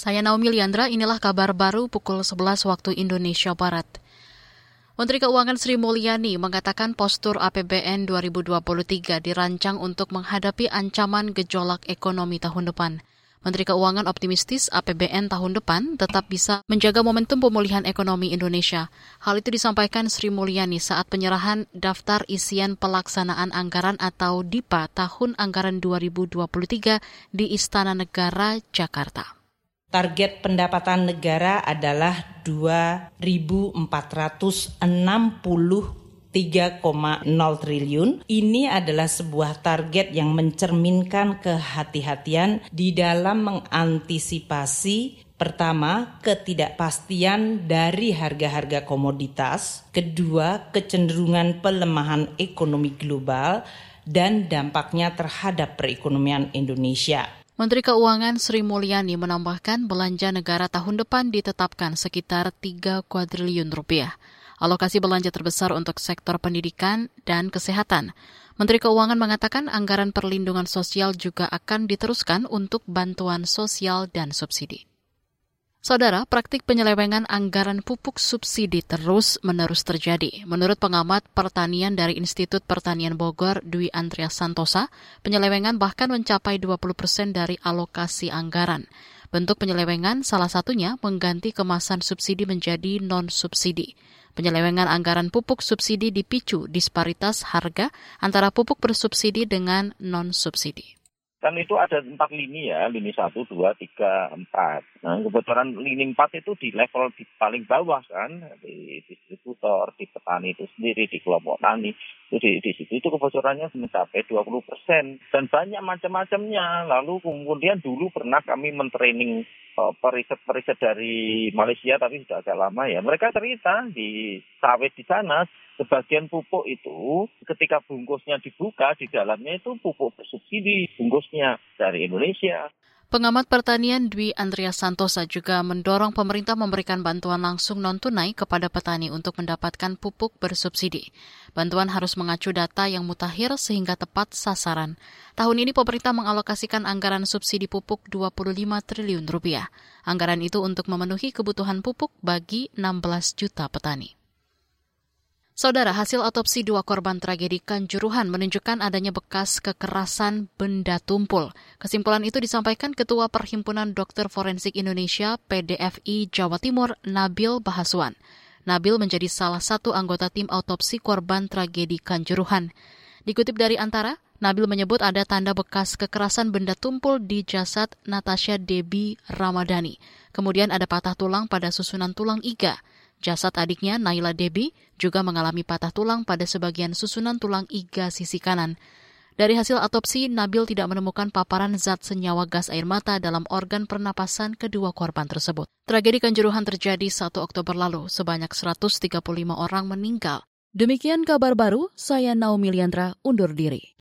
Saya Naomi Liandra, inilah kabar baru pukul 11 waktu Indonesia Barat. Menteri Keuangan Sri Mulyani mengatakan postur APBN 2023 dirancang untuk menghadapi ancaman gejolak ekonomi tahun depan. Menteri Keuangan optimistis APBN tahun depan tetap bisa menjaga momentum pemulihan ekonomi Indonesia. Hal itu disampaikan Sri Mulyani saat penyerahan daftar isian pelaksanaan anggaran atau DIPA tahun anggaran 2023 di Istana Negara, Jakarta. Target pendapatan negara adalah 2.460 3,0 triliun. Ini adalah sebuah target yang mencerminkan kehati-hatian di dalam mengantisipasi Pertama, ketidakpastian dari harga-harga komoditas. Kedua, kecenderungan pelemahan ekonomi global dan dampaknya terhadap perekonomian Indonesia. Menteri Keuangan Sri Mulyani menambahkan belanja negara tahun depan ditetapkan sekitar 3 kuadriliun rupiah. Alokasi belanja terbesar untuk sektor pendidikan dan kesehatan. Menteri Keuangan mengatakan anggaran perlindungan sosial juga akan diteruskan untuk bantuan sosial dan subsidi. Saudara, praktik penyelewengan anggaran pupuk subsidi terus-menerus terjadi. Menurut pengamat pertanian dari Institut Pertanian Bogor, Dwi Andreas Santosa, penyelewengan bahkan mencapai 20 persen dari alokasi anggaran. Bentuk penyelewengan salah satunya mengganti kemasan subsidi menjadi non-subsidi. Penyelewengan anggaran pupuk subsidi dipicu disparitas harga antara pupuk bersubsidi dengan non-subsidi kan itu ada empat lini ya, lini satu, dua, tiga, empat. Nah kebetulan lini empat itu di level di paling bawah kan, di distributor, di petani itu sendiri, di kelompok tani. Itu di, di situ itu kebocorannya mencapai 20 persen dan banyak macam-macamnya. Lalu kemudian dulu pernah kami mentraining uh, periset-periset dari Malaysia tapi sudah agak lama ya. Mereka cerita di sawit di sana sebagian pupuk itu ketika bungkusnya dibuka di dalamnya itu pupuk bersubsidi bungkusnya dari Indonesia. Pengamat pertanian Dwi Andreas Santosa juga mendorong pemerintah memberikan bantuan langsung non-tunai kepada petani untuk mendapatkan pupuk bersubsidi. Bantuan harus mengacu data yang mutakhir sehingga tepat sasaran. Tahun ini pemerintah mengalokasikan anggaran subsidi pupuk 25 triliun rupiah. Anggaran itu untuk memenuhi kebutuhan pupuk bagi 16 juta petani. Saudara, hasil otopsi dua korban tragedi Kanjuruhan menunjukkan adanya bekas kekerasan benda tumpul. Kesimpulan itu disampaikan Ketua Perhimpunan Dokter Forensik Indonesia PDFI Jawa Timur, Nabil Bahaswan. Nabil menjadi salah satu anggota tim autopsi korban tragedi Kanjuruhan. Dikutip dari Antara, Nabil menyebut ada tanda bekas kekerasan benda tumpul di jasad Natasha Debi Ramadhani. Kemudian ada patah tulang pada susunan tulang iga. Jasad adiknya, Naila Debi, juga mengalami patah tulang pada sebagian susunan tulang iga sisi kanan. Dari hasil otopsi, Nabil tidak menemukan paparan zat senyawa gas air mata dalam organ pernapasan kedua korban tersebut. Tragedi Kanjuruhan terjadi 1 Oktober lalu, sebanyak 135 orang meninggal. Demikian kabar baru, saya Naomi Liandra undur diri.